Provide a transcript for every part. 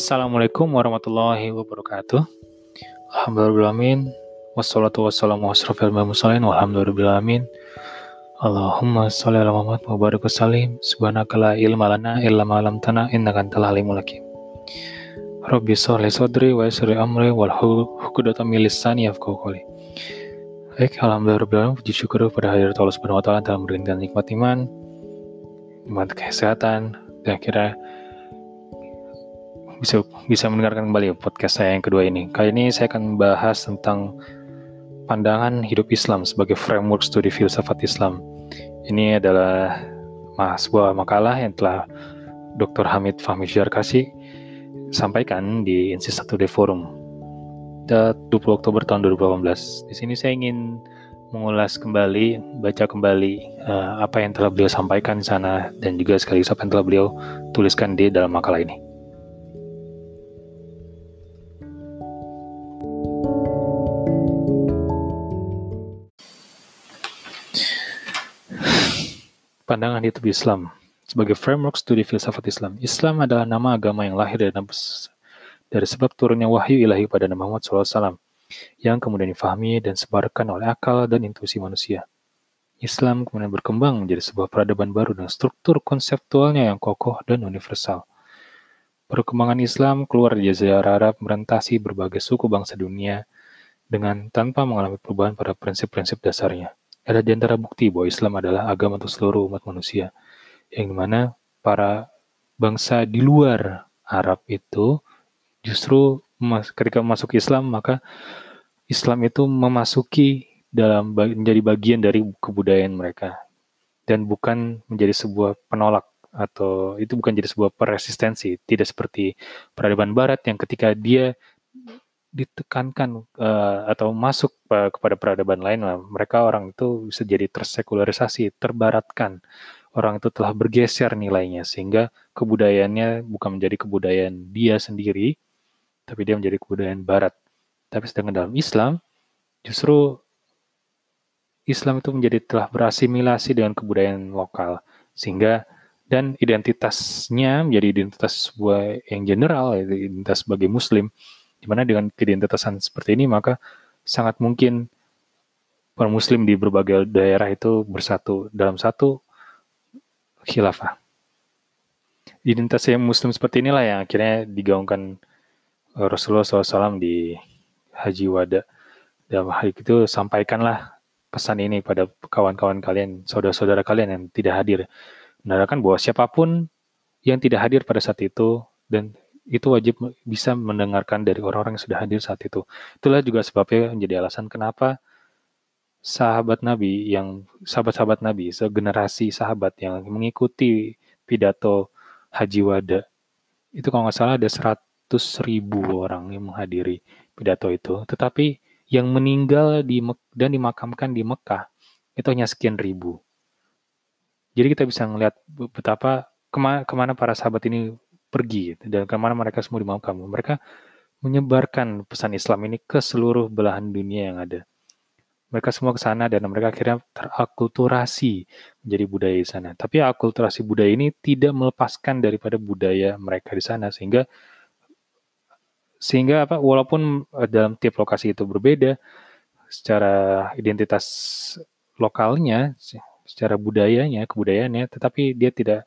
Assalamualaikum warahmatullahi wabarakatuh. Alhamdulillahirrahmanirrahim. Wassalatu wassalamu asrafil mursalin walhamdulillahirrahmanirrahim. Allahumma sholli ala Muhammad wa barik wasallim. Subhanaka la ilma lana illa ma 'allamtana innaka antal alimul hakim. Rabbi sholli sadri wa yassir amri wal uqdatam min lisani yafqahu qawli. Baik, alhamdulillah puji syukur pada hadirat Allah Subhanahu wa taala dalam memberikan nikmat iman, nikmat kesehatan, dan akhirnya bisa bisa mendengarkan kembali podcast saya yang kedua ini. Kali ini saya akan membahas tentang pandangan hidup Islam sebagai framework studi filsafat Islam. Ini adalah sebuah makalah yang telah Dr. Hamid Fahmi Jarkasi sampaikan di Insi 1 D Forum 20 Oktober tahun 2018. Di sini saya ingin mengulas kembali, baca kembali uh, apa yang telah beliau sampaikan di sana dan juga sekaligus apa yang telah beliau tuliskan di dalam makalah ini. Pandangan hidup Islam sebagai framework studi filsafat Islam. Islam adalah nama agama yang lahir dari, dari sebab turunnya wahyu ilahi pada Nabi Muhammad SAW yang kemudian difahami dan sebarkan oleh akal dan intuisi manusia. Islam kemudian berkembang menjadi sebuah peradaban baru dengan struktur konseptualnya yang kokoh dan universal. Perkembangan Islam keluar dari Jazirah Arab merentasi berbagai suku bangsa dunia dengan tanpa mengalami perubahan pada prinsip-prinsip dasarnya. Ada di antara bukti bahwa Islam adalah agama untuk seluruh umat manusia, yang di mana para bangsa di luar Arab itu justru ketika masuk Islam maka Islam itu memasuki dalam menjadi bagian dari kebudayaan mereka. Dan bukan menjadi sebuah penolak atau itu bukan jadi sebuah peresistensi. Tidak seperti peradaban barat yang ketika dia ditekankan uh, atau masuk uh, kepada peradaban lain, mereka orang itu bisa jadi tersekularisasi, terbaratkan. Orang itu telah bergeser nilainya sehingga kebudayaannya bukan menjadi kebudayaan dia sendiri, tapi dia menjadi kebudayaan barat. Tapi sedangkan dalam Islam, justru Islam itu menjadi telah berasimilasi dengan kebudayaan lokal sehingga dan identitasnya menjadi identitas sebuah yang general, identitas sebagai Muslim Di mana dengan keidentitasan seperti ini maka sangat mungkin para muslim di berbagai daerah itu bersatu dalam satu khilafah. Identitas yang muslim seperti inilah yang akhirnya digaungkan Rasulullah SAW di Haji Wada. Dalam hal itu sampaikanlah pesan ini pada kawan-kawan kalian, saudara-saudara kalian yang tidak hadir. Menandakan bahwa siapa pun yang tidak hadir pada saat itu dan itu wajib bisa mendengarkan dari orang-orang yang sudah hadir saat itu. Itulah juga sebabnya menjadi alasan kenapa sahabat Nabi yang sahabat-sahabat Nabi, segenerasi sahabat yang mengikuti pidato Haji Wada, itu kalau nggak salah ada 100 ribu orang yang menghadiri pidato itu. Tetapi yang meninggal di dan dimakamkan di Mekah itu hanya sekian ribu. Jadi kita bisa melihat betapa ke mana, ke mana para sahabat ini pergi dan ke mana mereka semua di kamu. Mereka menyebarkan pesan Islam ini ke seluruh belahan dunia yang ada. Mereka semua ke sana dan mereka akhirnya terakulturasi menjadi budaya di sana. Tapi akulturasi budaya ini tidak melepaskan daripada budaya mereka di sana sehingga sehingga apa walaupun eh, dalam tiap lokasi itu berbeda secara identitas lokalnya, secara budayanya, kebudayaannya, tetapi dia tidak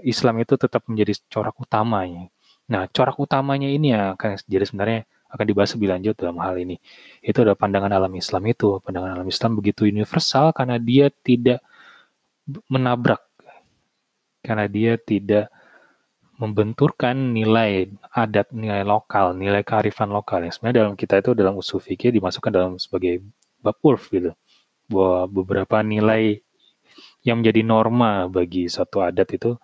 Islam itu tetap menjadi corak utamanya. Nah, corak utamanya ini yang akan jadi sebenarnya akan dibahas lebih lanjut dalam hal ini. Itu adalah pandangan alam Islam itu. Pandangan alam Islam begitu universal karena dia tidak menabrak. Karena dia tidak membenturkan nilai adat, nilai lokal, nilai kearifan lokal. Yang sebenarnya dalam kita itu dalam usul fikih dimasukkan dalam sebagai bab urf gitu. Bahwa beberapa nilai yang menjadi norma bagi satu adat itu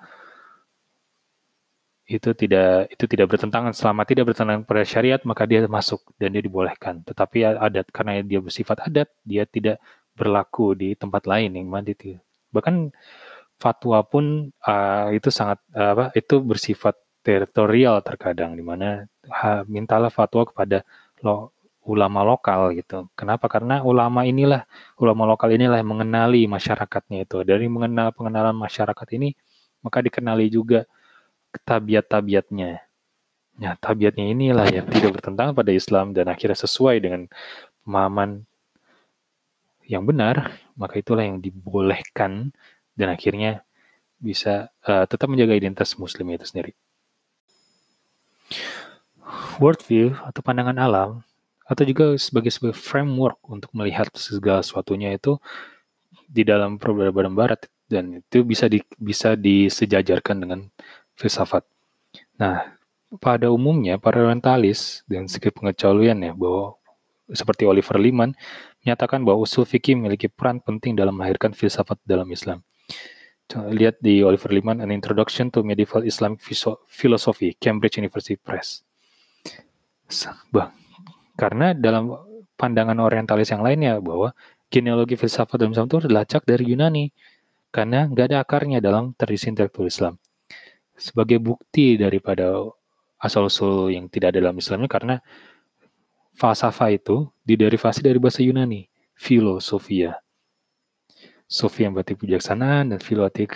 itu tidak itu tidak bertentangan selama tidak bertentangan pada syariat maka dia masuk dan dia dibolehkan tetapi adat karena dia bersifat adat dia tidak berlaku di tempat lain yang mana itu bahkan fatwa pun uh, itu sangat uh, apa itu bersifat teritorial terkadang di mana mintalah fatwa kepada lo, ulama lokal gitu. Kenapa? Karena ulama inilah ulama lokal inilah yang mengenali masyarakatnya itu. Dari mengenal pengenalan masyarakat ini maka dikenali juga tabiat-tabiatnya. Nah, tabiatnya inilah yang tidak bertentangan pada Islam dan akhirnya sesuai dengan pemahaman yang benar, maka itulah yang dibolehkan dan akhirnya bisa uh, tetap menjaga identitas muslim itu sendiri. Worldview atau pandangan alam atau juga sebagai sebuah framework untuk melihat segala sesuatunya itu di dalam peradaban barat dan itu bisa di, bisa disejajarkan dengan filsafat. Nah, pada umumnya para orientalis dengan segi pengecualian ya bahwa seperti Oliver Liman menyatakan bahwa usul fikih memiliki peran penting dalam melahirkan filsafat dalam Islam. Lihat di Oliver Liman An Introduction to Medieval Islamic Philosophy, Cambridge University Press. Bah, karena dalam pandangan orientalis yang lainnya bahwa genealogi filsafat dalam Islam itu dilacak dari Yunani karena nggak ada akarnya dalam tradisi intelektual Islam. Sebagai bukti daripada asal-usul yang tidak ada dalam Islam karena falsafah itu diderivasi dari bahasa Yunani, filosofia. Sofia yang berarti kebijaksanaan dan filo arti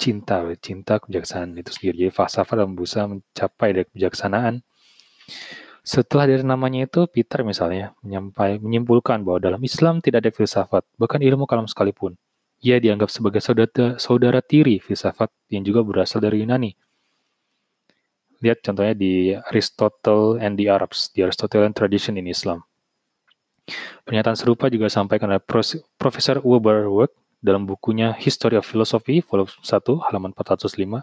cinta, cinta kebijaksanaan itu sendiri. Jadi falsafah dalam berusaha mencapai dari kebijaksanaan. Setelah dari namanya itu, Peter misalnya menyampai, menyimpulkan bahwa dalam Islam tidak ada filsafat, bahkan ilmu kalam sekalipun. Ia dianggap sebagai saudara, saudara tiri filsafat yang juga berasal dari Yunani. Lihat contohnya di Aristotle and the Arabs, the Aristotelian Tradition in Islam. Pernyataan serupa juga disampaikan oleh Profesor Weberwerk dalam bukunya History of Philosophy, volume 1, halaman 405,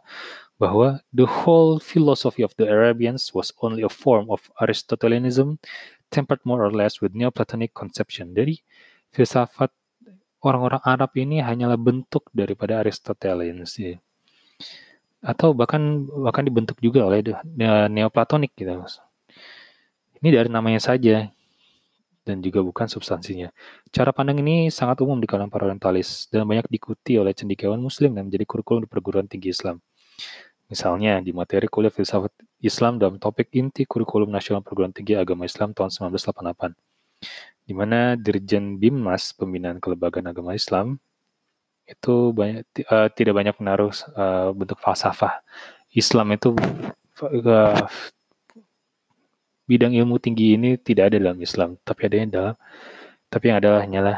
bahwa the whole philosophy of the Arabians was only a form of Aristotelianism, tempered more or less with Neoplatonic conception. Jadi, filsafat orang-orang Arab ini hanyalah bentuk daripada Aristotelians. Atau bahkan bahkan dibentuk juga oleh neoplatonik gitu. Ini dari namanya saja dan juga bukan substansinya. Cara pandang ini sangat umum di kalangan para orientalis dan banyak diikuti oleh cendekiawan muslim dan menjadi kurikulum di perguruan tinggi Islam. Misalnya di materi kuliah filsafat Islam dalam topik inti kurikulum nasional perguruan tinggi agama Islam tahun 1988 di mana Dirjen Bimnas Pembinaan Kelembagaan Agama Islam itu banyak uh, tidak banyak menaruh uh, bentuk falsafah. Islam itu uh, bidang ilmu tinggi ini tidak ada dalam Islam, tapi ada yang dalam tapi yang adalah hanyalah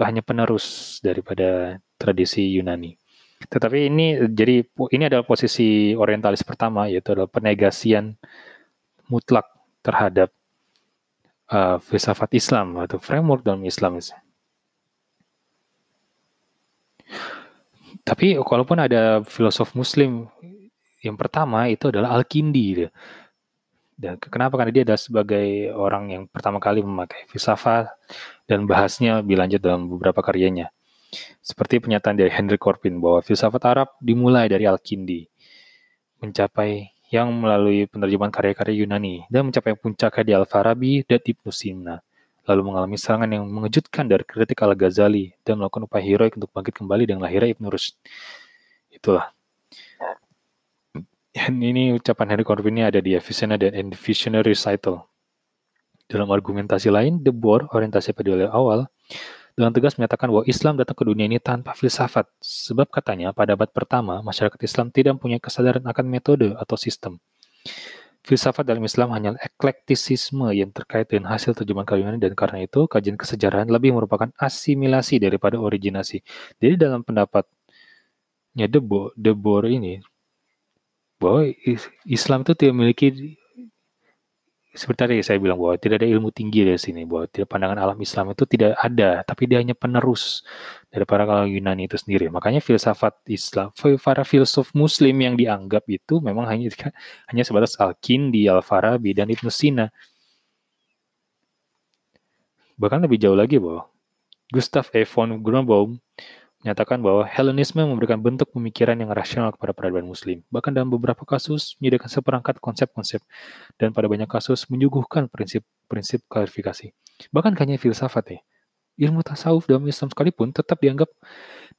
hanya penerus daripada tradisi Yunani. Tetapi ini jadi ini adalah posisi orientalis pertama yaitu adalah penegasian mutlak terhadap uh, filsafat Islam atau framework dalam Islam. Tapi walaupun ada filosof muslim yang pertama itu adalah Al-Kindi. Dan kenapa? Karena dia adalah sebagai orang yang pertama kali memakai filsafat dan bahasnya lebih lanjut dalam beberapa karyanya. Seperti pernyataan dari Henry Corbin bahwa filsafat Arab dimulai dari Al-Kindi, mencapai yang melalui penerjemahan karya-karya Yunani dan mencapai puncaknya di Al-Farabi dan Ibnu Sina lalu mengalami serangan yang mengejutkan dari kritik Al-Ghazali dan melakukan upaya heroik untuk bangkit kembali dengan lahirnya Ibn Rushd. Itulah. Dan ini ucapan Henry Corbin ini ada di Avicenna dan Visionary Recital. Dalam argumentasi lain, De Boer, orientasi pada awal, dengan tegas menyatakan bahwa Islam datang ke dunia ini tanpa filsafat. Sebab katanya, pada abad pertama, masyarakat Islam tidak mempunyai kesadaran akan metode atau sistem. Filsafat dalam Islam hanya eklektisisme yang terkait dengan hasil terjemahan kalimat dan karena itu kajian kesejarahan lebih merupakan asimilasi daripada originasi. Jadi dalam pendapatnya Debo, Debor ini bahwa Islam itu tidak memiliki seperti tadi saya bilang bahwa tidak ada ilmu tinggi dari sini bahwa tidak pandangan alam Islam itu tidak ada tapi dia hanya penerus dari para kalangan Yunani itu sendiri makanya filsafat Islam para filsuf Muslim yang dianggap itu memang hanya hanya sebatas Al-Kindi, Al-Farabi dan Ibnu Sina bahkan lebih jauh lagi bahwa Gustav E. von menyatakan bahwa Hellenisme memberikan bentuk pemikiran yang rasional kepada peradaban muslim. Bahkan dalam beberapa kasus menyediakan seperangkat konsep-konsep dan pada banyak kasus menyuguhkan prinsip-prinsip klarifikasi. Bahkan hanya filsafat ya. Ilmu tasawuf dalam Islam sekalipun tetap dianggap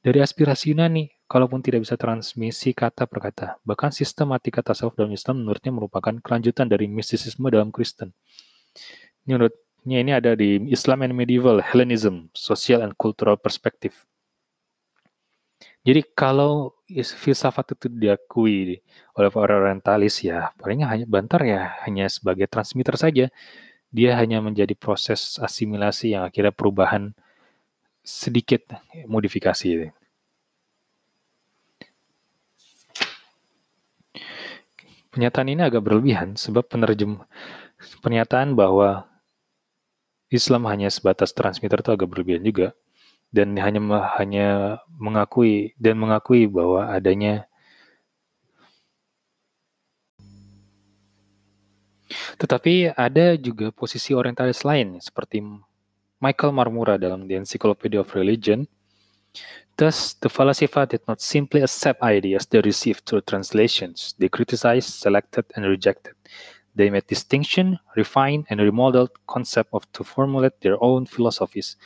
dari aspirasi Yunani, kalaupun tidak bisa transmisi kata per kata. Bahkan sistematika tasawuf dalam Islam menurutnya merupakan kelanjutan dari mistisisme dalam Kristen. Menurutnya ini ada di Islam and Medieval Hellenism, Social and Cultural Perspective. Jadi kalau filsafat itu diakui oleh para orientalis ya palingnya hanya bantar ya hanya sebagai transmitter saja dia hanya menjadi proses asimilasi yang akhirnya perubahan sedikit modifikasi. Pernyataan ini agak berlebihan sebab penerjem pernyataan bahwa Islam hanya sebatas transmitter itu agak berlebihan juga dan hanya hanya mengakui dan mengakui bahwa adanya Tetapi ada juga posisi orientalis lain seperti Michael Marmura dalam The Encyclopedia of Religion. Thus, the Falasifa did not simply accept ideas they received through translations. They criticized, selected, and rejected. They made distinction, refined, and remodeled concept of to formulate their own philosophies.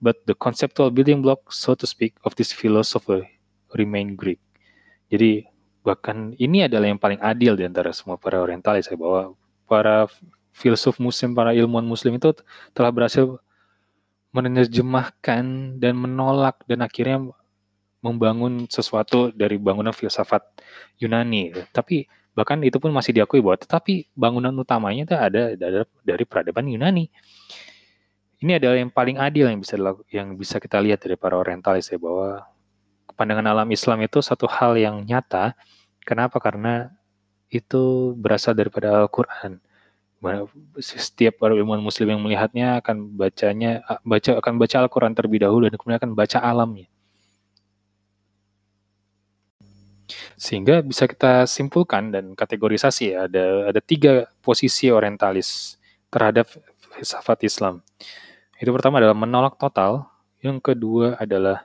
But the conceptual building block, so to speak, of this philosophy remain Greek. Jadi bahkan ini adalah yang paling adil di antara semua para orientalis ya bahwa para filsuf muslim, para ilmuwan muslim itu telah berhasil menerjemahkan dan menolak dan akhirnya membangun sesuatu dari bangunan filsafat Yunani. Tapi bahkan itu pun masih diakui bahwa tetapi bangunan utamanya itu ada dari peradaban Yunani. Ini adalah yang paling adil yang bisa yang bisa kita lihat dari para orientalis ya bahwa pandangan alam Islam itu satu hal yang nyata. Kenapa? Karena itu berasal daripada Al-Quran. Setiap ilmuwan muslim yang melihatnya akan bacanya baca akan baca Al-Quran terlebih dahulu dan kemudian akan baca alamnya. Sehingga bisa kita simpulkan dan kategorisasi ya, ada ada tiga posisi orientalis terhadap filsafat Islam. Itu pertama adalah menolak total, yang kedua adalah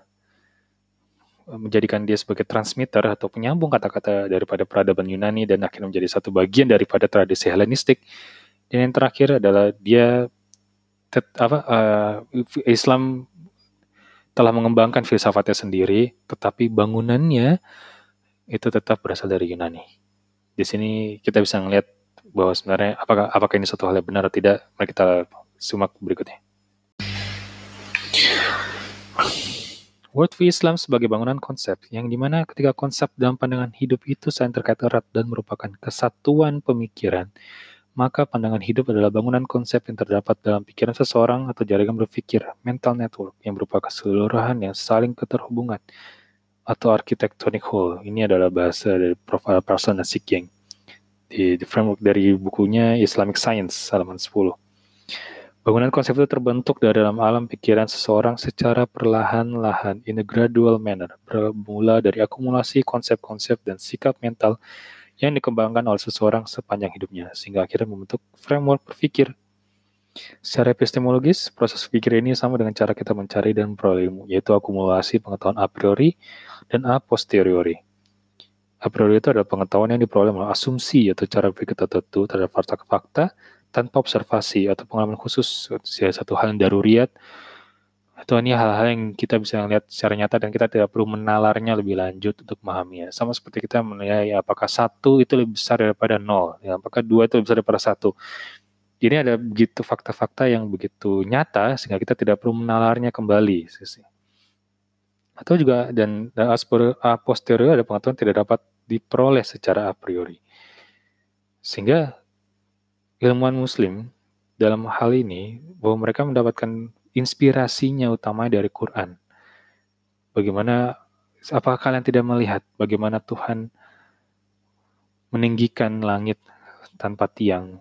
menjadikan dia sebagai transmitter atau penyambung kata-kata daripada peradaban Yunani dan akhirnya menjadi satu bagian daripada tradisi Helenistik. Dan yang terakhir adalah dia tet, apa uh, Islam telah mengembangkan filsafatnya sendiri, tetapi bangunannya itu tetap berasal dari Yunani. Di sini kita bisa melihat bahwa sebenarnya apakah apakah ini satu hal yang benar atau tidak, mari kita simak berikutnya. Worldview Islam sebagai bangunan konsep, yang di mana ketika konsep dalam pandangan hidup itu saling terkait erat dan merupakan kesatuan pemikiran, maka pandangan hidup adalah bangunan konsep yang terdapat dalam pikiran seseorang atau jaringan berpikir, mental network, yang berupa keseluruhan yang saling keterhubungan, atau architectonic whole. Ini adalah bahasa dari Prof. Parson dan Sikyeng. Di, di framework dari bukunya Islamic Science, halaman 10. Bangunan konsep itu terbentuk dari dalam alam pikiran seseorang secara perlahan-lahan in a gradual manner, bermula dari akumulasi konsep-konsep dan sikap mental yang dikembangkan oleh seseorang sepanjang hidupnya, sehingga akhirnya membentuk framework berpikir. Secara epistemologis, proses pikir ini sama dengan cara kita mencari dan memperoleh ilmu, yaitu akumulasi pengetahuan a priori dan a posteriori. A priori itu adalah pengetahuan yang diperoleh melalui asumsi atau cara berpikir tertentu terhadap fakta-fakta tanpa observasi atau pengalaman khusus satu hal yang daruriat atau ini hal-hal yang kita bisa lihat secara nyata dan kita tidak perlu menalarnya lebih lanjut untuk memahaminya. Sama seperti kita menilai apakah satu itu lebih besar daripada nol, ya, apakah dua itu lebih besar daripada satu. Jadi ada begitu fakta-fakta yang begitu nyata sehingga kita tidak perlu menalarnya kembali. Atau juga dan, dan a posteriori ada pengetahuan tidak dapat diperoleh secara a priori. Sehingga ilmuwan muslim dalam hal ini bahwa mereka mendapatkan inspirasinya utama dari Quran. Bagaimana apakah kalian tidak melihat bagaimana Tuhan meninggikan langit tanpa tiang?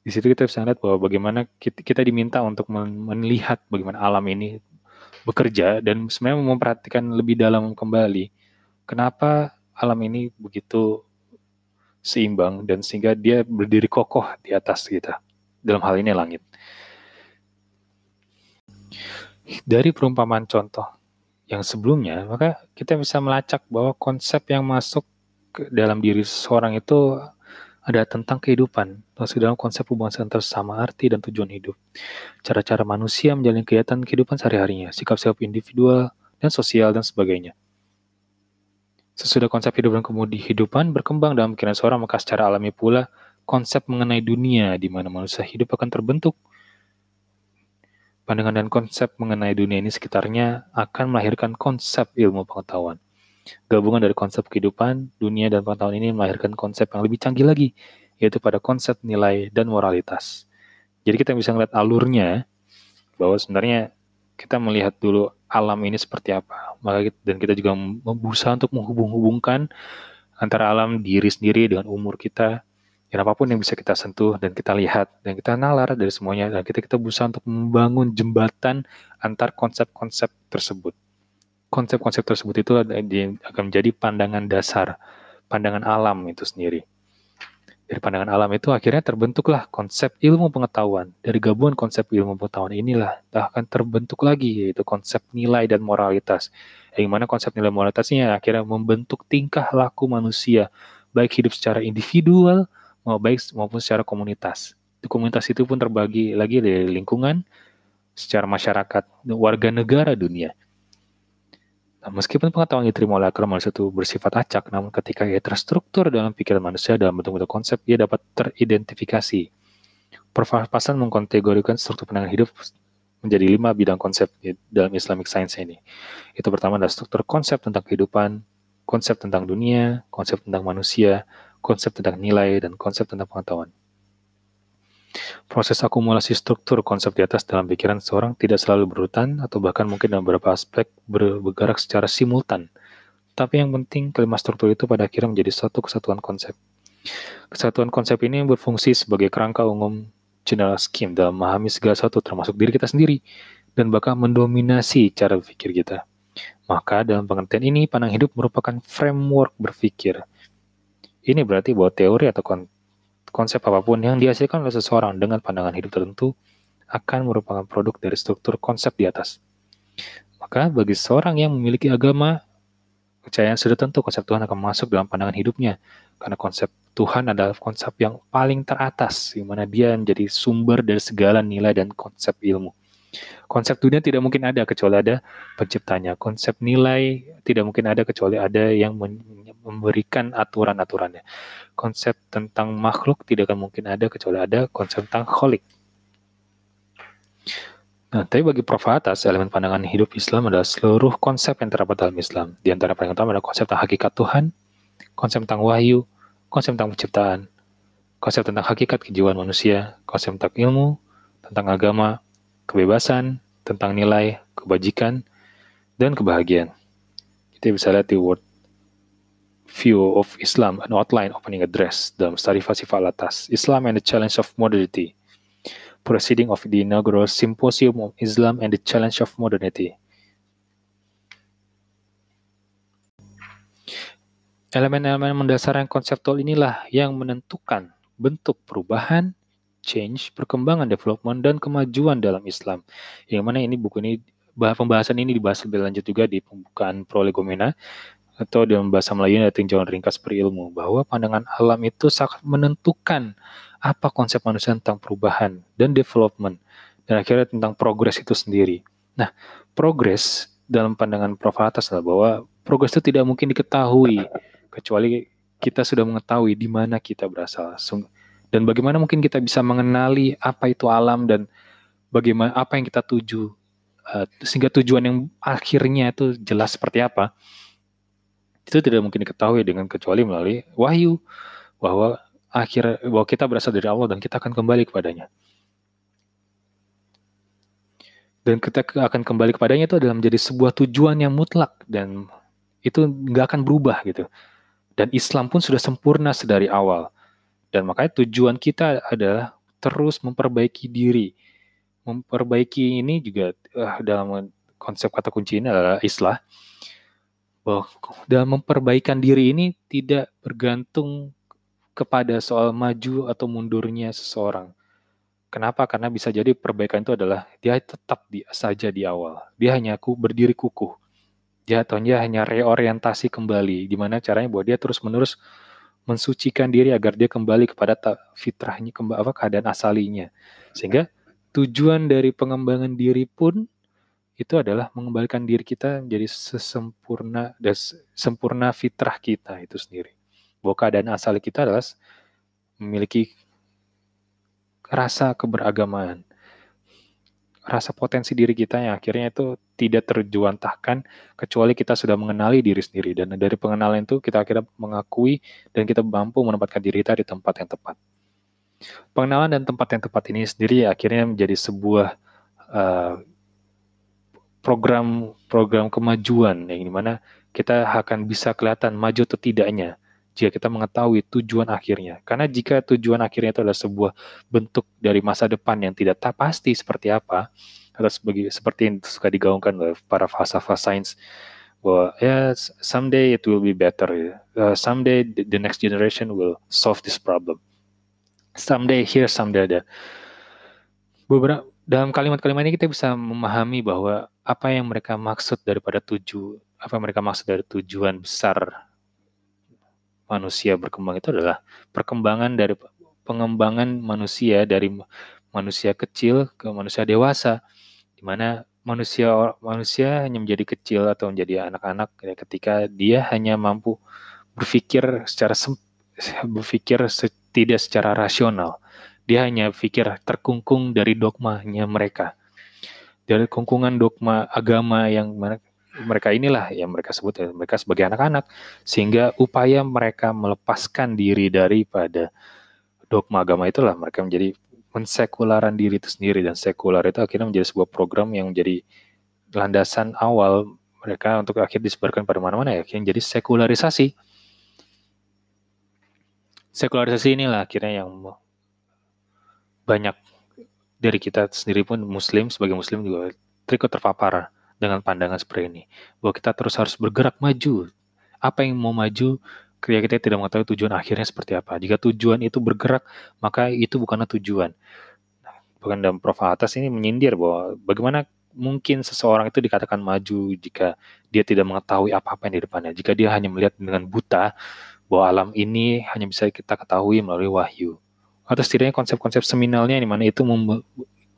Di situ kita bisa lihat bahwa bagaimana kita, diminta untuk melihat bagaimana alam ini bekerja dan sebenarnya memperhatikan lebih dalam kembali kenapa alam ini begitu seimbang dan sehingga dia berdiri kokoh di atas kita. Dalam hal ini langit. Dari perumpamaan contoh yang sebelumnya, maka kita bisa melacak bahwa konsep yang masuk ke dalam diri seseorang itu ada tentang kehidupan, masuk dalam konsep hubungan antar sama arti dan tujuan hidup. Cara-cara manusia menjalani kegiatan kehidupan sehari-harinya, sikap-sikap individual dan sosial dan sebagainya. Sesudah konsep hidup dan kehidupan berkembang dalam pikiran seorang, maka secara alami pula konsep mengenai dunia di mana manusia hidup akan terbentuk. Pandangan dan konsep mengenai dunia ini sekitarnya akan melahirkan konsep ilmu pengetahuan. Gabungan dari konsep kehidupan, dunia, dan pengetahuan ini melahirkan konsep yang lebih canggih lagi, yaitu pada konsep nilai dan moralitas. Jadi kita bisa melihat alurnya bahwa sebenarnya kita melihat dulu alam ini seperti apa. Maka dan kita juga berusaha untuk menghubung-hubungkan antara alam diri sendiri dengan umur kita, dan apa pun yang bisa kita sentuh dan kita lihat dan kita nalar dari semuanya dan kita kita berusaha untuk membangun jembatan antar konsep-konsep tersebut. Konsep-konsep tersebut itu akan menjadi pandangan dasar, pandangan alam itu sendiri. Dari pandangan alam itu akhirnya terbentuklah konsep ilmu pengetahuan. Dari gabungan konsep ilmu pengetahuan inilah akan terbentuk lagi yaitu konsep nilai dan moralitas. Yang mana konsep nilai moralitasnya akhirnya membentuk tingkah laku manusia, baik hidup secara individual mau baik maupun secara komunitas. Di komunitas itu pun terbagi lagi dari lingkungan, secara masyarakat, warga negara dunia. Meskipun pengetahuan yang diterima oleh akal manusia itu bersifat acak, namun ketika ia terstruktur dalam pikiran manusia dalam bentuk-bentuk konsep, ia dapat teridentifikasi. Perfapasan mengkategorikan struktur pandangan hidup menjadi lima bidang konsep dalam Islamic Science ini. Itu pertama adalah struktur konsep tentang kehidupan, konsep tentang dunia, konsep tentang manusia, konsep tentang nilai, dan konsep tentang pengetahuan. Proses akumulasi struktur konsep di atas dalam pikiran seorang tidak selalu berurutan atau bahkan mungkin dalam beberapa aspek bergerak secara simultan. Tapi yang penting kelima struktur itu pada akhirnya menjadi satu kesatuan konsep. Kesatuan konsep ini berfungsi sebagai kerangka umum general scheme dalam memahami segala sesuatu termasuk diri kita sendiri dan bahkan mendominasi cara berpikir kita. Maka dalam pengertian ini, pandang hidup merupakan framework berpikir. Ini berarti bahwa teori atau konsep apa pun yang dihasilkan oleh seseorang dengan pandangan hidup tertentu akan merupakan produk dari struktur konsep di atas. Maka bagi seorang yang memiliki agama, kepercayaan sudah tentu konsep Tuhan akan masuk dalam pandangan hidupnya. Karena konsep Tuhan adalah konsep yang paling teratas, di mana dia menjadi sumber dari segala nilai dan konsep ilmu. Konsep dunia tidak mungkin ada kecuali ada penciptanya. Konsep nilai tidak mungkin ada kecuali ada yang memberikan aturan-aturannya. Konsep tentang makhluk tidak akan mungkin ada kecuali ada konsep tentang kholik. Nah, tapi bagi Prof. Atas, elemen pandangan hidup Islam adalah seluruh konsep yang terdapat dalam Islam. Di antara paling utama adalah konsep tentang hakikat Tuhan, konsep tentang wahyu, konsep tentang penciptaan, konsep tentang hakikat kejiwaan manusia, konsep tentang ilmu, tentang agama, kebebasan, tentang nilai, kebajikan, dan kebahagiaan. Kita bisa lihat di word view of Islam, an outline opening address dalam study Fasifal atas, Islam and the Challenge of Modernity, proceeding of the inaugural Symposium of Islam and the Challenge of Modernity. Elemen-elemen mendasar yang konseptual inilah yang menentukan bentuk perubahan, change, perkembangan, development, dan kemajuan dalam Islam. Yang mana ini buku ini pembahasan ini dibahas lebih lanjut juga di pembukaan prolegomena atau dalam bahasa Melayu ada tinjauan ringkas berilmu bahwa pandangan alam itu sangat menentukan apa konsep manusia tentang perubahan dan development dan akhirnya tentang progres itu sendiri. Nah, progres dalam pandangan Prof. Atas adalah bahwa progres itu tidak mungkin diketahui kecuali kita sudah mengetahui di mana kita berasal dan bagaimana mungkin kita bisa mengenali apa itu alam dan bagaimana apa yang kita tuju uh, sehingga tujuan yang akhirnya itu jelas seperti apa itu tidak mungkin diketahui dengan kecuali melalui wahyu bahwa akhir bahwa kita berasal dari Allah dan kita akan kembali kepadanya. Dan kita akan kembali kepadanya itu adalah menjadi sebuah tujuan yang mutlak dan itu nggak akan berubah gitu. Dan Islam pun sudah sempurna sedari awal. Dan makanya tujuan kita adalah terus memperbaiki diri. Memperbaiki ini juga uh, dalam konsep kata kunci ini adalah islah dalam memperbaikan diri ini tidak bergantung kepada soal maju atau mundurnya seseorang. Kenapa? Karena bisa jadi perbaikan itu adalah dia tetap di, saja di awal. Dia hanya aku berdiri kukuh. Dia atau dia hanya reorientasi kembali. Gimana caranya bahwa dia terus-menerus mensucikan diri agar dia kembali kepada fitrahnya, kembali apa keadaan asalinya. Sehingga tujuan dari pengembangan diri pun itu adalah mengembalikan diri kita menjadi sesempurna dan sempurna fitrah kita itu sendiri. Bahwa keadaan asal kita adalah memiliki rasa keberagamaan, rasa potensi diri kita yang akhirnya itu tidak terjuantahkan kecuali kita sudah mengenali diri sendiri dan dari pengenalan itu kita akhirnya mengakui dan kita mampu menempatkan diri kita di tempat yang tepat. Pengenalan dan tempat yang tepat ini sendiri akhirnya menjadi sebuah uh, program program kemajuan yang di mana kita akan bisa kelihatan maju atau tidaknya jika kita mengetahui tujuan akhirnya. Karena jika tujuan akhirnya itu adalah sebuah bentuk dari masa depan yang tidak tak pasti seperti apa, atau sebagai seperti yang suka digaungkan oleh para falsafah sains, bahwa ya someday it will be better, uh, someday the next generation will solve this problem, someday here, someday ada. Beberapa dalam kalimat-kalimat ini kita bisa memahami bahwa apa yang mereka maksud daripada tuju, apa yang mereka maksud dari tujuan besar manusia berkembang itu adalah perkembangan dari pengembangan manusia dari manusia kecil ke manusia dewasa di mana manusia manusia hanya menjadi kecil atau menjadi anak-anak ya, ketika dia hanya mampu berpikir secara berpikir tidak secara rasional dia hanya pikir terkungkung dari dogmanya mereka. Dari kungkungan dogma agama yang mereka inilah yang mereka sebut ya, mereka sebagai anak-anak. Sehingga upaya mereka melepaskan diri daripada dogma agama itulah mereka menjadi mensekularan diri itu sendiri. Dan sekular itu akhirnya menjadi sebuah program yang menjadi landasan awal mereka untuk akhir disebarkan pada mana-mana ya yang jadi sekularisasi. Sekularisasi inilah akhirnya yang banyak dari kita sendiri pun muslim sebagai muslim juga terikut terpapar dengan pandangan seperti ini. Bahwa kita terus harus bergerak maju. Apa yang mau maju, ketika kita tidak mengetahui tujuan akhirnya seperti apa. Jika tujuan itu bergerak, maka itu bukanlah tujuan. Bahkan dalam Prof. atas ini menyindir bahwa bagaimana mungkin seseorang itu dikatakan maju jika dia tidak mengetahui apa-apa yang di depannya. Jika dia hanya melihat dengan buta bahwa alam ini hanya bisa kita ketahui melalui wahyu. Atau setidaknya konsep-konsep seminalnya di mana itu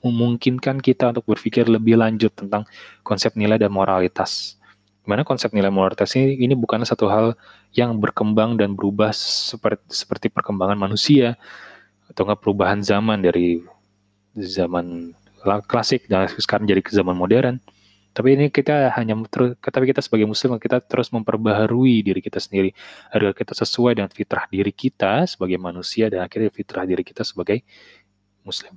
memungkinkan kita untuk berpikir lebih lanjut tentang konsep nilai dan moralitas. Di mana konsep nilai moralitas ini, ini bukanlah satu hal yang berkembang dan berubah seperti, seperti perkembangan manusia atau enggak perubahan zaman dari zaman klasik dan sekarang jadi ke zaman modern. Tapi ini kita hanya terus, tapi kita sebagai muslim kita terus memperbaharui diri kita sendiri. Agar kita sesuai dengan fitrah diri kita sebagai manusia dan akhirnya fitrah diri kita sebagai muslim.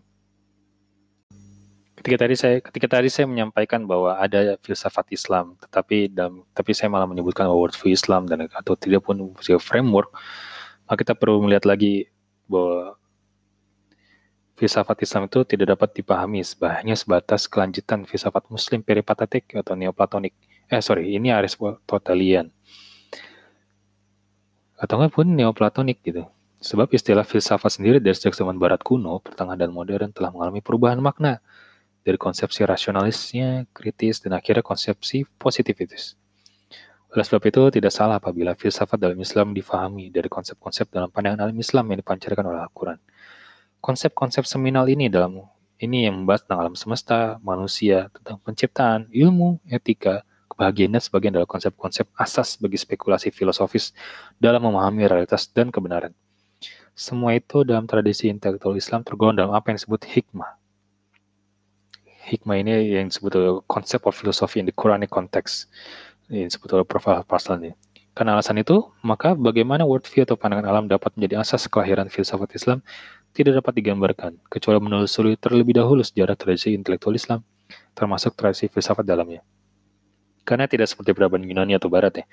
Ketika tadi saya ketika tadi saya menyampaikan bahwa ada filsafat Islam, tetapi dalam tapi saya malah menyebutkan worldview Islam dan atau tidak pun framework, maka kita perlu melihat lagi bahwa filsafat Islam itu tidak dapat dipahami hanya sebatas kelanjutan filsafat Muslim peripatetik atau neoplatonik. Eh sorry, ini Aristotelian atau nggak pun neoplatonik gitu. Sebab istilah filsafat sendiri dari sejak zaman Barat kuno, pertengahan dan modern telah mengalami perubahan makna dari konsepsi rasionalisnya, kritis, dan akhirnya konsepsi positivitis. Oleh sebab itu, tidak salah apabila filsafat dalam Islam difahami dari konsep-konsep dalam pandangan alam Islam yang dipancarkan oleh Al-Quran. Konsep-konsep seminal ini dalam ini yang membahas tentang alam semesta, manusia, tentang penciptaan, ilmu, etika, kebahagiaan dan sebagian adalah konsep-konsep asas bagi spekulasi filosofis dalam memahami realitas dan kebenaran. Semua itu dalam tradisi intelektual Islam tergolong dalam apa yang disebut hikmah, hikmah ini yang disebut konsep of philosophy in the Quranic context yang disebut oleh Prof. Pasal ini. Karena alasan itu, maka bagaimana worldview atau pandangan alam dapat menjadi asas kelahiran filsafat Islam tidak dapat digambarkan, kecuali menelusuri terlebih dahulu sejarah tradisi intelektual Islam, termasuk tradisi filsafat dalamnya. Karena tidak seperti peradaban Yunani atau Barat ya,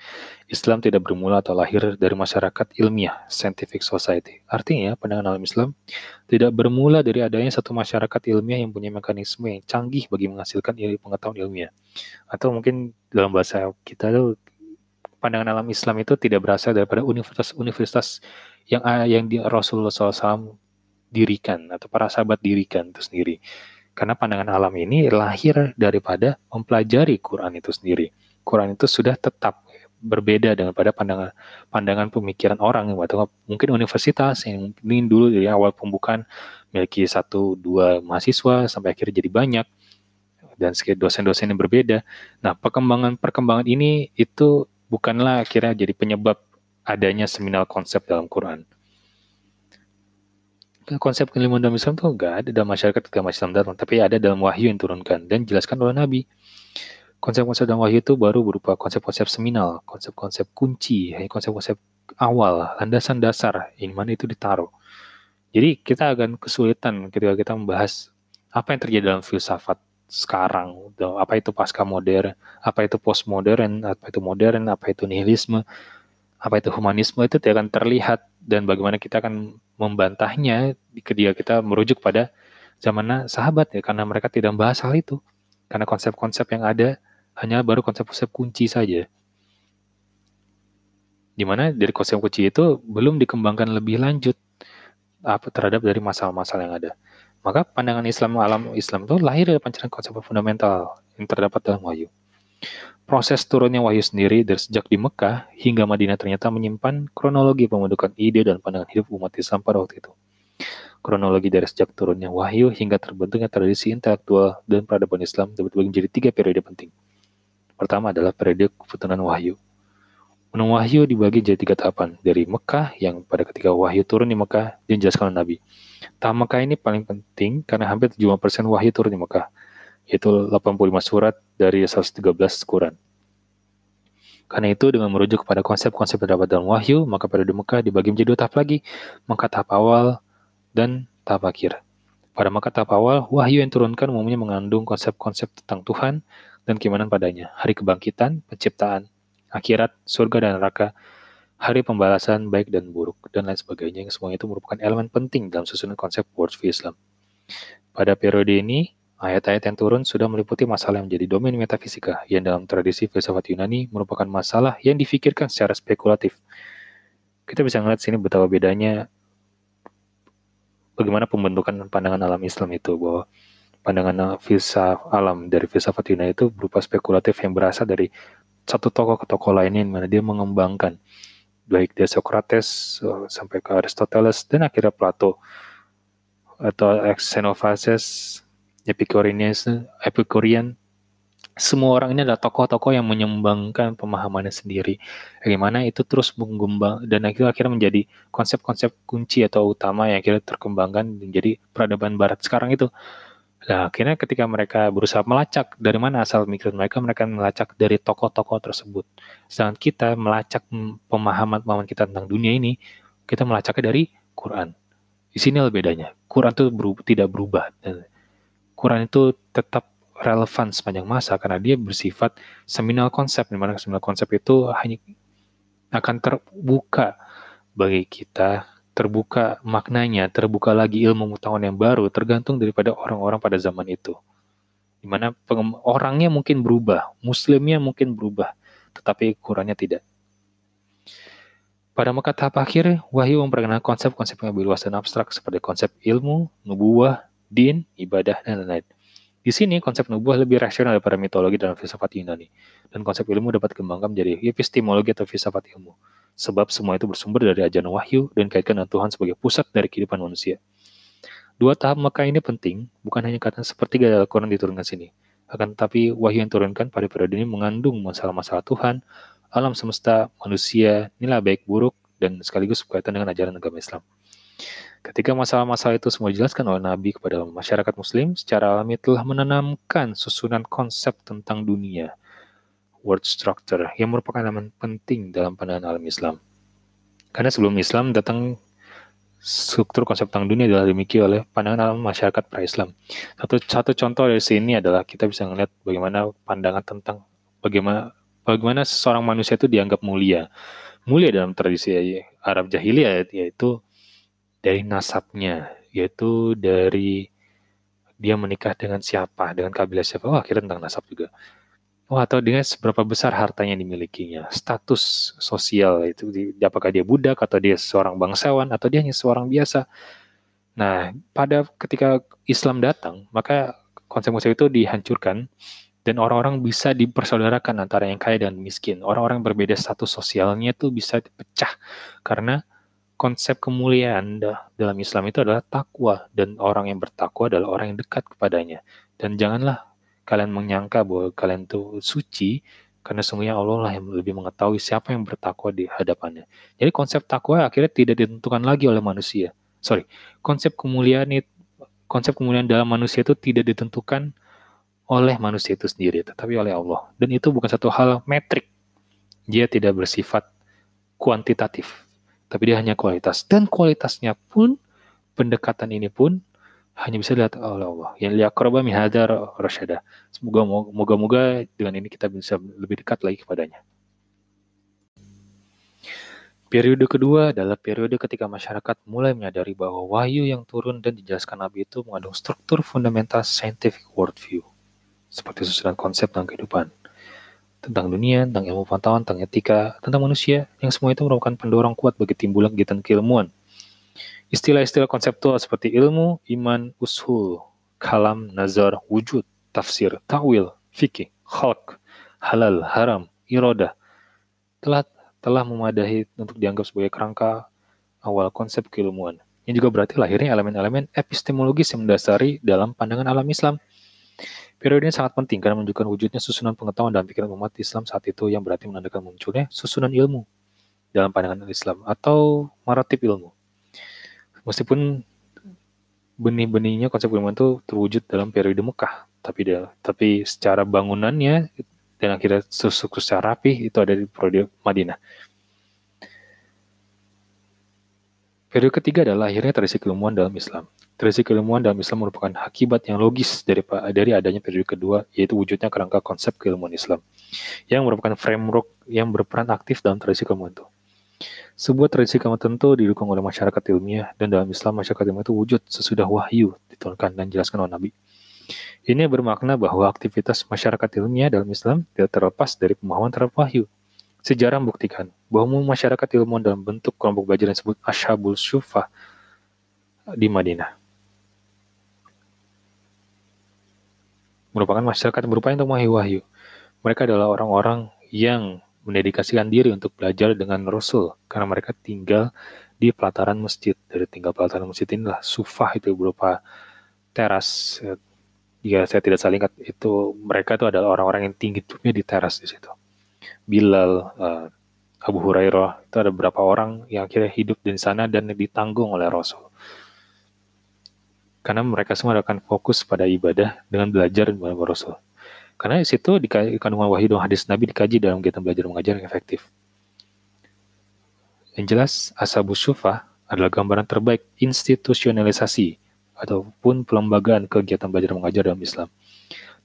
Islam tidak bermula atau lahir dari masyarakat ilmiah, scientific society. Artinya, pandangan alam Islam tidak bermula dari adanya satu masyarakat ilmiah yang punya mekanisme yang canggih bagi menghasilkan ilmu pengetahuan ilmiah. Atau mungkin dalam bahasa kita itu pandangan alam Islam itu tidak berasal daripada universitas-universitas yang yang di Rasulullah SAW dirikan atau para sahabat dirikan itu sendiri karena pandangan alam ini lahir daripada mempelajari Quran itu sendiri. Quran itu sudah tetap berbeda dengan pada pandangan pandangan pemikiran orang atau mungkin universitas yang ingin dulu dari awal pembukaan memiliki satu dua mahasiswa sampai akhirnya jadi banyak dan dosen-dosen yang berbeda. Nah perkembangan perkembangan ini itu bukanlah akhirnya jadi penyebab adanya seminal konsep dalam Quran. Konsep keilmuan dalam Islam tuh enggak ada dalam masyarakat masih Islam datang, tapi ada dalam wahyu yang turunkan dan jelaskan oleh Nabi. Konsep-konsep dalam wahyu itu baru berupa konsep-konsep seminal, konsep-konsep kunci, konsep-konsep awal, landasan dasar, mana itu ditaruh. Jadi kita akan kesulitan ketika kita membahas apa yang terjadi dalam filsafat sekarang, apa itu pasca modern, apa itu postmodern, apa itu modern, apa itu nihilisme, apa itu humanisme itu tidak akan terlihat dan bagaimana kita akan membantahnya ketika kita merujuk pada zaman sahabat ya karena mereka tidak membahas hal itu. Karena konsep-konsep yang ada hanya baru konsep-konsep kunci saja. Di mana dari konsep kunci itu belum dikembangkan lebih lanjut apa terhadap dari masalah-masalah yang ada. Maka pandangan Islam alam Islam itu lahir dari pancaran konsep fundamental yang terdapat dalam wahyu Proses turunnya wahyu sendiri dari sejak di Mekah hingga Madinah ternyata menyimpan kronologi pembentukan ide dan pandangan hidup umat Islam pada waktu itu. Kronologi dari sejak turunnya wahyu hingga terbentuknya tradisi intelektual dan peradaban Islam dapat dibagi menjadi tiga periode penting. Pertama adalah periode keputusan wahyu. Menung wahyu dibagi jadi tiga tahapan, dari Mekah yang pada ketika wahyu turun di Mekah dan jelaskan oleh Nabi. Tahap Mekah ini paling penting karena hampir 70% wahyu turun di Mekah yaitu 85 surat dari 113 Quran. Karena itu, dengan merujuk kepada konsep-konsep terdapat dalam wahyu, maka pada Mekah dibagi menjadi dua tahap lagi, maka tahap awal dan tahap akhir. Pada maka tahap awal, wahyu yang turunkan umumnya mengandung konsep-konsep tentang Tuhan dan keimanan padanya, hari kebangkitan, penciptaan, akhirat, surga dan neraka, hari pembalasan baik dan buruk, dan lain sebagainya yang semuanya itu merupakan elemen penting dalam susunan konsep worldview Islam. Pada periode ini, Ayat-ayat yang turun sudah meliputi masalah yang menjadi domain metafisika, yang dalam tradisi filsafat Yunani merupakan masalah yang difikirkan secara spekulatif. Kita bisa melihat sini betapa bedanya bagaimana pembentukan pandangan alam Islam itu, bahwa pandangan filsaf alam dari filsafat Yunani itu berupa spekulatif yang berasal dari satu tokoh ke tokoh lainnya, yang mana dia mengembangkan baik dari Socrates eh, sampai ke Aristoteles dan akhirnya Plato atau Xenophanes Epicurean, semua orang ini adalah tokoh-tokoh yang menyumbangkan pemahamannya sendiri. Bagaimana itu terus mengembang dan akhirnya, akhirnya menjadi konsep-konsep kunci atau utama yang akhirnya terkembangkan menjadi peradaban barat sekarang itu. Nah, akhirnya ketika mereka berusaha melacak dari mana asal pemikiran mereka, mereka melacak dari tokoh-tokoh tersebut. Sedangkan kita melacak pemahaman-pemahaman kita tentang dunia ini, kita melacaknya dari Quran. Di sini bedanya. Quran itu berubah, tidak berubah. Quran itu tetap relevan sepanjang masa karena dia bersifat seminal konsep, di mana seminal konsep itu hanya akan terbuka bagi kita, terbuka maknanya, terbuka lagi ilmu pengetahuan yang baru, tergantung daripada orang-orang pada zaman itu. Di mana orangnya mungkin berubah, muslimnya mungkin berubah, tetapi Qurannya tidak. Pada maka tahap akhir, Wahyu memperkenalkan konsep-konsep yang lebih luas dan abstrak seperti konsep ilmu, nubuah, din, ibadah, dan lain-lain. Di sini konsep nubuah lebih rasional daripada mitologi dalam filsafat Yunani, dan konsep ilmu dapat dikembangkan menjadi epistemologi atau filsafat ilmu, sebab semua itu bersumber dari ajaran wahyu dan kaitkan dengan Tuhan sebagai pusat dari kehidupan manusia. Dua tahap Mekah ini penting, bukan hanya karena sepertiga dalam Quran diturunkan sini, akan tetapi wahyu yang turunkan pada periode ini mengandung masalah-masalah Tuhan, alam semesta, manusia, nilai baik buruk, dan sekaligus berkaitan dengan ajaran agama Islam. Ketika masalah-masalah itu semua dijelaskan oleh Nabi kepada masyarakat Muslim, secara alami telah menanamkan susunan konsep tentang dunia, word structure, yang merupakan elemen penting dalam pandangan alam Islam. Karena sebelum Islam datang, struktur konsep tentang dunia adalah dimiliki oleh pandangan alam masyarakat pra-Islam. Satu, satu contoh dari sini adalah kita bisa melihat bagaimana pandangan tentang bagaimana bagaimana seorang manusia itu dianggap mulia. Mulia dalam tradisi Arab jahiliyah yaitu dari nasabnya, yaitu dari dia menikah dengan siapa, dengan kabilah siapa. Oh, akhirnya tentang nasab juga. Oh, atau dengan seberapa besar hartanya dimilikinya, status sosial itu, apakah dia budak atau dia seorang bangsawan atau dia hanya seorang biasa. Nah, pada ketika Islam datang, maka konsep-konsep itu dihancurkan dan orang-orang bisa dipersaudarakan antara yang kaya dan miskin. Orang-orang berbeda status sosialnya itu bisa dipecah karena konsep kemuliaan dalam Islam itu adalah takwa dan orang yang bertakwa adalah orang yang dekat kepadanya. Dan janganlah kalian menyangka bahwa kalian itu suci karena sungguhnya Allah lah yang lebih mengetahui siapa yang bertakwa di hadapannya. Jadi konsep takwa akhirnya tidak ditentukan lagi oleh manusia, sorry, konsep kemuliaan itu, konsep kemuliaan dalam manusia itu tidak ditentukan oleh manusia itu sendiri, tetapi oleh Allah. Dan itu bukan satu hal metrik. Dia tidak bersifat kuantitatif, tapi dia hanya kualitas. Dan kualitasnya pun, pendekatan ini pun hanya bisa dilihat oleh Allah. Yang lihat korban mihadar rasyada. Semoga moga-moga dengan ini kita bisa lebih dekat lagi kepadanya. Periode kedua adalah periode ketika masyarakat mulai menyadari bahwa wahyu yang turun dan dijelaskan Nabi itu mengandung struktur fundamental scientific worldview, seperti susunan konsep tentang kehidupan, tentang dunia, tentang ilmu pengetahuan, tentang etika, tentang manusia, yang semua itu merupakan pendorong kuat bagi timbulan kegiatan keilmuan. Istilah-istilah konseptual seperti ilmu, iman, usul, kalam, nazar, wujud, tafsir, ta'wil, fikih, khalq, halal, haram, irodah, telah telah memadahi untuk dianggap sebagai kerangka awal konsep keilmuan. Yang juga berarti lahirnya elemen-elemen epistemologis yang mendasari dalam pandangan alam Islam. Periode ini sangat penting karena menunjukkan wujudnya susunan pengetahuan dalam pikiran umat Islam saat itu yang berarti menandakan munculnya susunan ilmu dalam pandangan Islam atau maratib ilmu. Meskipun benih-benihnya konsep ilmu itu terwujud dalam periode Mekah, tapi tapi secara bangunannya dan akhirnya susuk secara rapi itu ada di periode Madinah. Periode ketiga adalah akhirnya tradisi keilmuan dalam Islam. Tradisi keilmuan dalam Islam merupakan akibat yang logis dari, dari adanya periode kedua, yaitu wujudnya kerangka konsep keilmuan Islam, yang merupakan framework yang berperan aktif dalam tradisi keilmuan itu. Sebuah tradisi keilmuan tentu didukung oleh masyarakat ilmiah, dan dalam Islam masyarakat ilmiah itu wujud sesudah wahyu diturunkan dan dijelaskan oleh Nabi. Ini bermakna bahwa aktivitas masyarakat ilmiah dalam Islam tidak terlepas dari pemahaman terhadap wahyu. Sejarah membuktikan bahwa masyarakat ilmuwan dalam bentuk kelompok belajar yang disebut Ashabul Syufa di Madinah. Merupakan masyarakat berupaya untuk wahyu-wahyu. Mereka adalah orang-orang yang mendedikasikan diri untuk belajar dengan Rasul karena mereka tinggal di pelataran masjid. Dari tinggal pelataran masjid inilah sufah itu berupa teras jika saya tidak salah ingat itu mereka itu adalah orang-orang yang tinggi tubuhnya di teras di situ. Bilal, uh, Abu Hurairah itu ada beberapa orang yang akhirnya hidup di sana dan ditanggung oleh Rasul. Karena mereka semua akan fokus pada ibadah dengan belajar kepada Rasul. Karena di situ di kandungan wahyu dan hadis Nabi dikaji dalam kegiatan belajar mengajar yang efektif. Yang jelas, Ashabu Sufa adalah gambaran terbaik institusionalisasi ataupun pelembagaan kegiatan belajar mengajar dalam Islam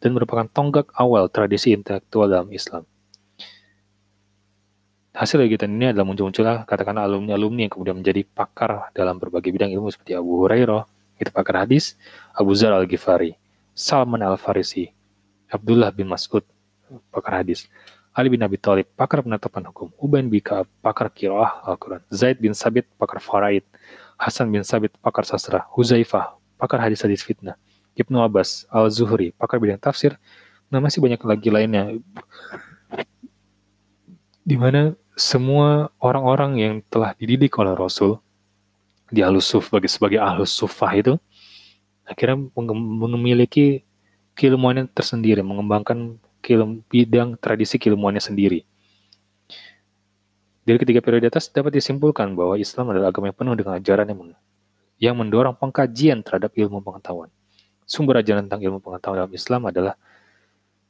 dan merupakan tonggak awal tradisi intelektual dalam Islam. Hasil kegiatan ini adalah muncul-munculnya katakanlah alumni-alumni yang kemudian menjadi pakar dalam berbagai bidang ilmu seperti Abu Hurairah, itu pakar hadis, Abu Zar al-Ghifari, Salman al-Farisi, Abdullah bin Mas'ud, pakar hadis, Ali bin Abi Thalib, pakar penetapan hukum, Ubain bin Ka'ab, pakar kira'ah Al-Quran, Zaid bin Sabit, pakar faraid, Hasan bin Sabit, pakar sastra, Huzaifah, pakar hadis-hadis fitnah, Ibnu Abbas, Al-Zuhri, pakar bidang tafsir, nah masih banyak lagi lainnya. Di mana semua orang-orang yang telah dididik oleh Rasul di sebagai sebagai Ahlus Sufah itu akhirnya memiliki keilmuannya tersendiri, mengembangkan kilum, bidang tradisi keilmuannya sendiri. Dari ketiga periode atas dapat disimpulkan bahwa Islam adalah agama yang penuh dengan ajaran yang yang mendorong pengkajian terhadap ilmu pengetahuan. Sumber ajaran tentang ilmu pengetahuan dalam Islam adalah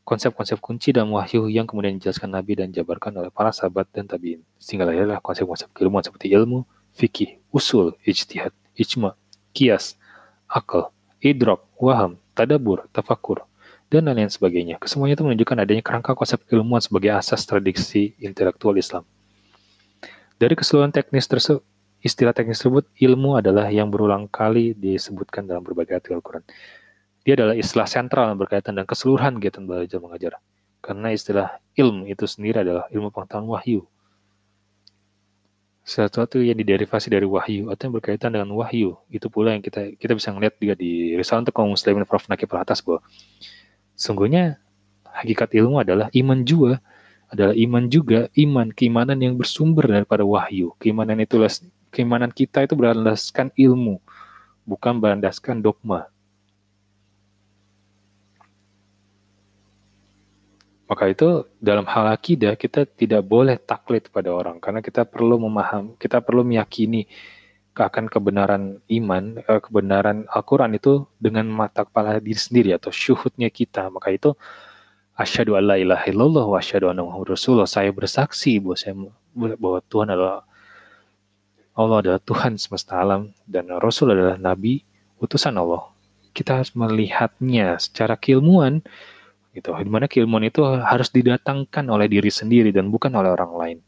konsep-konsep kunci dalam wahyu yang kemudian dijelaskan Nabi dan jabarkan oleh para sahabat dan tabiin. Sehingga lahirlah konsep-konsep keilmuan seperti ilmu, fikih, usul, ijtihad, ijma, kias, akal, idrok, waham, tadabur, tafakur, dan lain-lain sebagainya. Kesemuanya itu menunjukkan adanya kerangka konsep keilmuan sebagai asas tradisi intelektual Islam. Dari keseluruhan teknis tersebut, Istilah teknis tersebut, ilmu adalah yang berulang kali disebutkan dalam berbagai artikel Al-Quran. Dia adalah istilah sentral yang berkaitan dengan keseluruhan kegiatan belajar mengajar. Karena istilah ilmu itu sendiri adalah ilmu pengetahuan wahyu. Sesuatu yang diderivasi dari wahyu atau yang berkaitan dengan wahyu. Itu pula yang kita kita bisa melihat juga di Risalah untuk kaum muslimin Prof. Nakib atas bahwa sungguhnya hakikat ilmu adalah iman juga adalah iman juga iman keimanan yang bersumber daripada wahyu keimanan itulah keimanan kita itu berlandaskan ilmu, bukan berlandaskan dogma. Maka itu dalam hal akidah kita tidak boleh taklid pada orang karena kita perlu memaham, kita perlu meyakini akan kebenaran iman, eh, kebenaran Al-Quran itu dengan mata kepala diri sendiri atau syuhudnya kita. Maka itu asyhadu alla ilaha illallah wa asyhadu anna muhammadar rasulullah. Saya bersaksi bahwa saya bahwa Tuhan adalah Allah adalah Tuhan semesta alam dan Rasul adalah nabi utusan Allah. Kita harus melihatnya secara keilmuan gitu. Di mana keilmuan itu harus didatangkan oleh diri sendiri dan bukan oleh orang lain.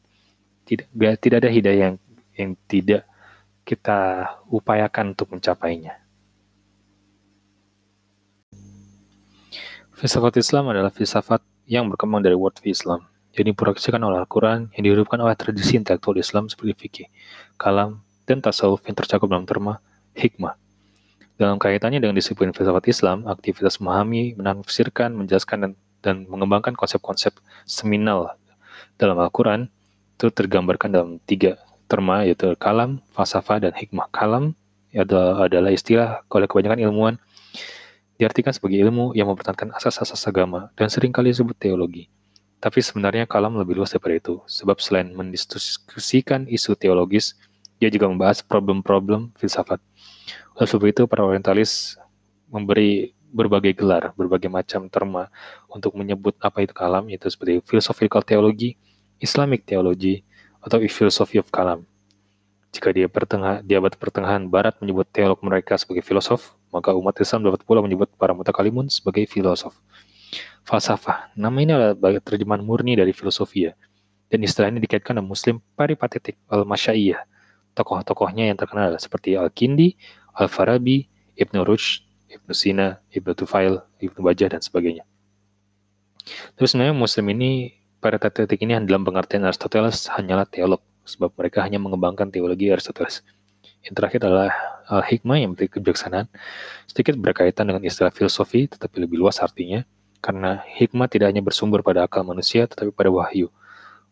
Tidak tidak ada hidayah yang yang tidak kita upayakan untuk mencapainya. Filsafat Islam adalah filsafat yang berkembang dari word Islam, jadi diproyeksikan oleh Al-Quran yang dihidupkan oleh tradisi intelektual Islam seperti fikih, kalam, dan tasawuf yang tercakup dalam terma hikmah. Dalam kaitannya dengan disiplin filsafat Islam, aktivitas memahami, menafsirkan, menjelaskan, dan, dan mengembangkan konsep-konsep seminal dalam Al-Quran itu tergambarkan dalam tiga terma yaitu kalam, falsafah, dan hikmah. Kalam adalah, istilah oleh kebanyakan ilmuwan diartikan sebagai ilmu yang mempertahankan asas-asas agama dan sering kali disebut teologi. Tapi sebenarnya kalam lebih luas daripada itu, sebab selain mendiskusikan isu teologis, dia juga membahas problem-problem filsafat. Oleh sebab itu, para orientalis memberi berbagai gelar, berbagai macam terma untuk menyebut apa itu kalam, yaitu seperti philosophical theology, Islamic theology, atau philosophy of kalam. Jika dia pertengah, abad pertengahan Barat menyebut teolog mereka sebagai filosof, maka umat Islam dapat pula menyebut para mutakalimun sebagai filosof. Falsafah, nama ini adalah terjemahan murni dari filosofia, dan istilah ini dikaitkan dengan Muslim peripatetik al-masyaiyah. Tokoh-tokohnya yang terkenal seperti Al-Kindi, Al-Farabi, Ibnu Rushd, Ibnu Sina, Ibnu Tufail, Ibnu Bajah, dan sebagainya. Terus sebenarnya Muslim ini pada titik ini dalam pengertian Aristoteles hanyalah teolog, sebab mereka hanya mengembangkan teologi Aristoteles. Yang terakhir adalah al-hikmah yang berarti kebijaksanaan, sedikit berkaitan dengan istilah filosofi, tetapi lebih luas artinya, karena hikmah tidak hanya bersumber pada akal manusia, tetapi pada wahyu.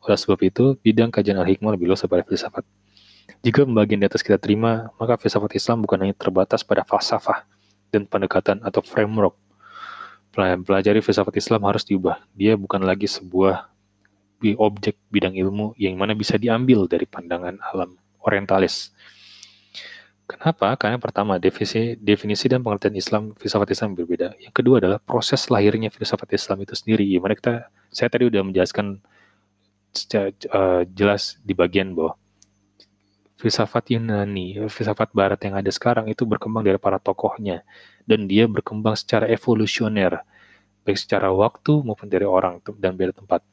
Oleh sebab itu, bidang kajian al-hikmah lebih luas daripada filsafat. Jika pembagian di atas kita terima, maka filsafat Islam bukan hanya terbatas pada falsafah dan pendekatan atau framework. Pelajari filsafat Islam harus diubah. Dia bukan lagi sebuah objek bidang ilmu yang mana bisa diambil dari pandangan alam orientalis. Kenapa? Karena pertama, definisi, definisi dan pengertian Islam, filsafat Islam berbeda. Yang kedua adalah proses lahirnya filsafat Islam itu sendiri. Gimana kita, saya tadi udah menjelaskan secara uh, jelas di bagian bahwa filsafat Yunani, filsafat Barat yang ada sekarang itu berkembang dari para tokohnya. Dan dia berkembang secara evolusioner, baik secara waktu maupun dari orang dan beda tempat.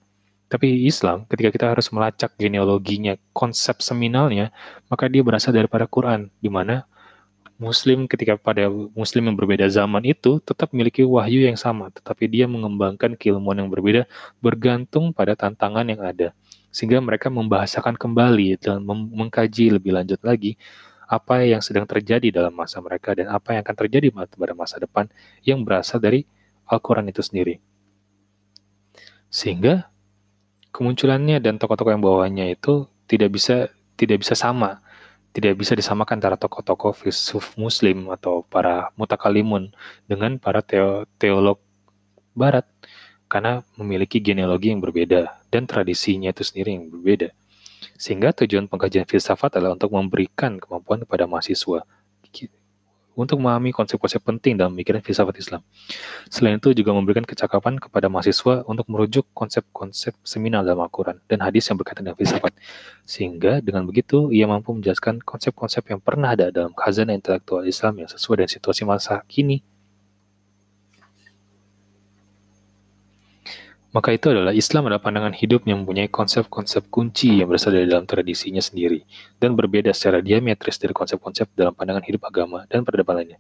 Tapi Islam, ketika kita harus melacak genealoginya, konsep seminalnya, maka dia berasal daripada Quran, di mana Muslim ketika pada Muslim yang berbeda zaman itu tetap memiliki wahyu yang sama, tetapi dia mengembangkan keilmuan yang berbeda bergantung pada tantangan yang ada. Sehingga mereka membahasakan kembali dan mengkaji lebih lanjut lagi apa yang sedang terjadi dalam masa mereka dan apa yang akan terjadi pada masa depan yang berasal dari Al-Quran itu sendiri. Sehingga kemunculannya dan tokoh-tokoh yang bawahnya itu tidak bisa tidak bisa sama tidak bisa disamakan antara tokoh-tokoh filsuf muslim atau para mutakalimun dengan para teo teolog barat karena memiliki genealogi yang berbeda dan tradisinya itu sendiri yang berbeda. Sehingga tujuan pengkajian filsafat adalah untuk memberikan kemampuan kepada mahasiswa untuk memahami konsep-konsep penting dalam pemikiran filsafat Islam. Selain itu juga memberikan kecakapan kepada mahasiswa untuk merujuk konsep-konsep seminal dalam Al-Quran dan hadis yang berkaitan dengan filsafat. Sehingga dengan begitu ia mampu menjelaskan konsep-konsep yang pernah ada dalam khazanah intelektual Islam yang sesuai dengan situasi masa kini Maka itu adalah Islam adalah pandangan hidup yang mempunyai konsep-konsep kunci yang berasal dari dalam tradisinya sendiri dan berbeda secara diametris dari konsep-konsep dalam pandangan hidup agama dan peradaban lainnya.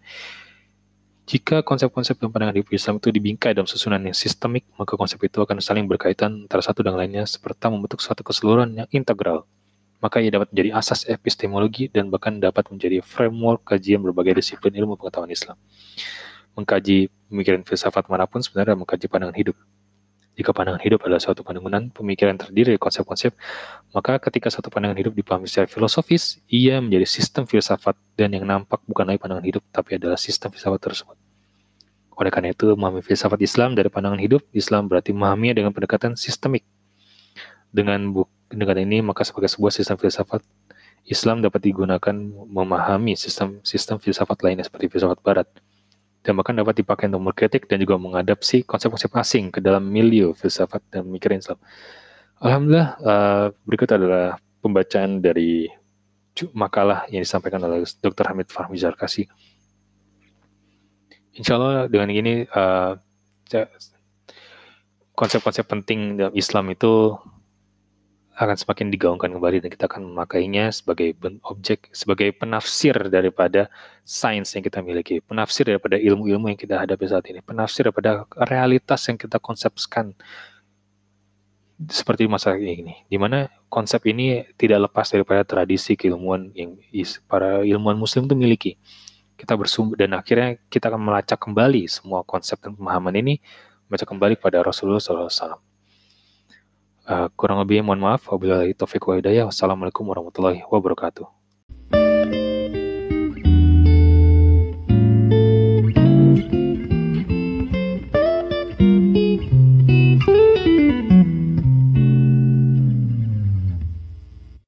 Jika konsep-konsep dalam pandangan hidup Islam itu dibingkai dalam susunan yang sistemik, maka konsep itu akan saling berkaitan antara satu dengan lainnya seperti membentuk suatu keseluruhan yang integral. Maka ia dapat menjadi asas epistemologi dan bahkan dapat menjadi framework kajian berbagai disiplin ilmu pengetahuan Islam. Mengkaji pemikiran filsafat mana pun sebenarnya mengkaji pandangan hidup jika pandangan hidup adalah suatu pandangan pemikiran terdiri dari konsep-konsep, maka ketika suatu pandangan hidup dipahami secara filosofis, ia menjadi sistem filsafat dan yang nampak bukan lagi pandangan hidup, tapi adalah sistem filsafat tersebut. Oleh karena itu, memahami filsafat Islam dari pandangan hidup, Islam berarti memahaminya dengan pendekatan sistemik. Dengan, dengan ini, maka sebagai sebuah sistem filsafat, Islam dapat digunakan memahami sistem sistem filsafat lainnya seperti filsafat Barat, dan bahkan dapat dipakai untuk mengkritik dan juga mengadapsi konsep-konsep asing ke dalam milieu filsafat dan pemikiran Islam. Alhamdulillah, uh, berikut adalah pembacaan dari makalah yang disampaikan oleh Dr. Hamid Fahmi Zarkasi. Insya Allah dengan ini uh, konsep-konsep penting dalam Islam itu akan semakin digaungkan kembali dan kita akan memakainya sebagai objek, sebagai penafsir daripada sains yang kita miliki, penafsir daripada ilmu-ilmu yang kita hadapi saat ini, penafsir daripada realitas yang kita konsepkan seperti masa ini, di mana konsep ini tidak lepas daripada tradisi keilmuan yang para ilmuwan muslim itu miliki. Kita bersumber dan akhirnya kita akan melacak kembali semua konsep dan pemahaman ini, melacak kembali pada Rasulullah SAW. Uh, kurang lebih mohon maaf. Wabillahi taufiq wa hidayah. Wassalamualaikum warahmatullahi wabarakatuh.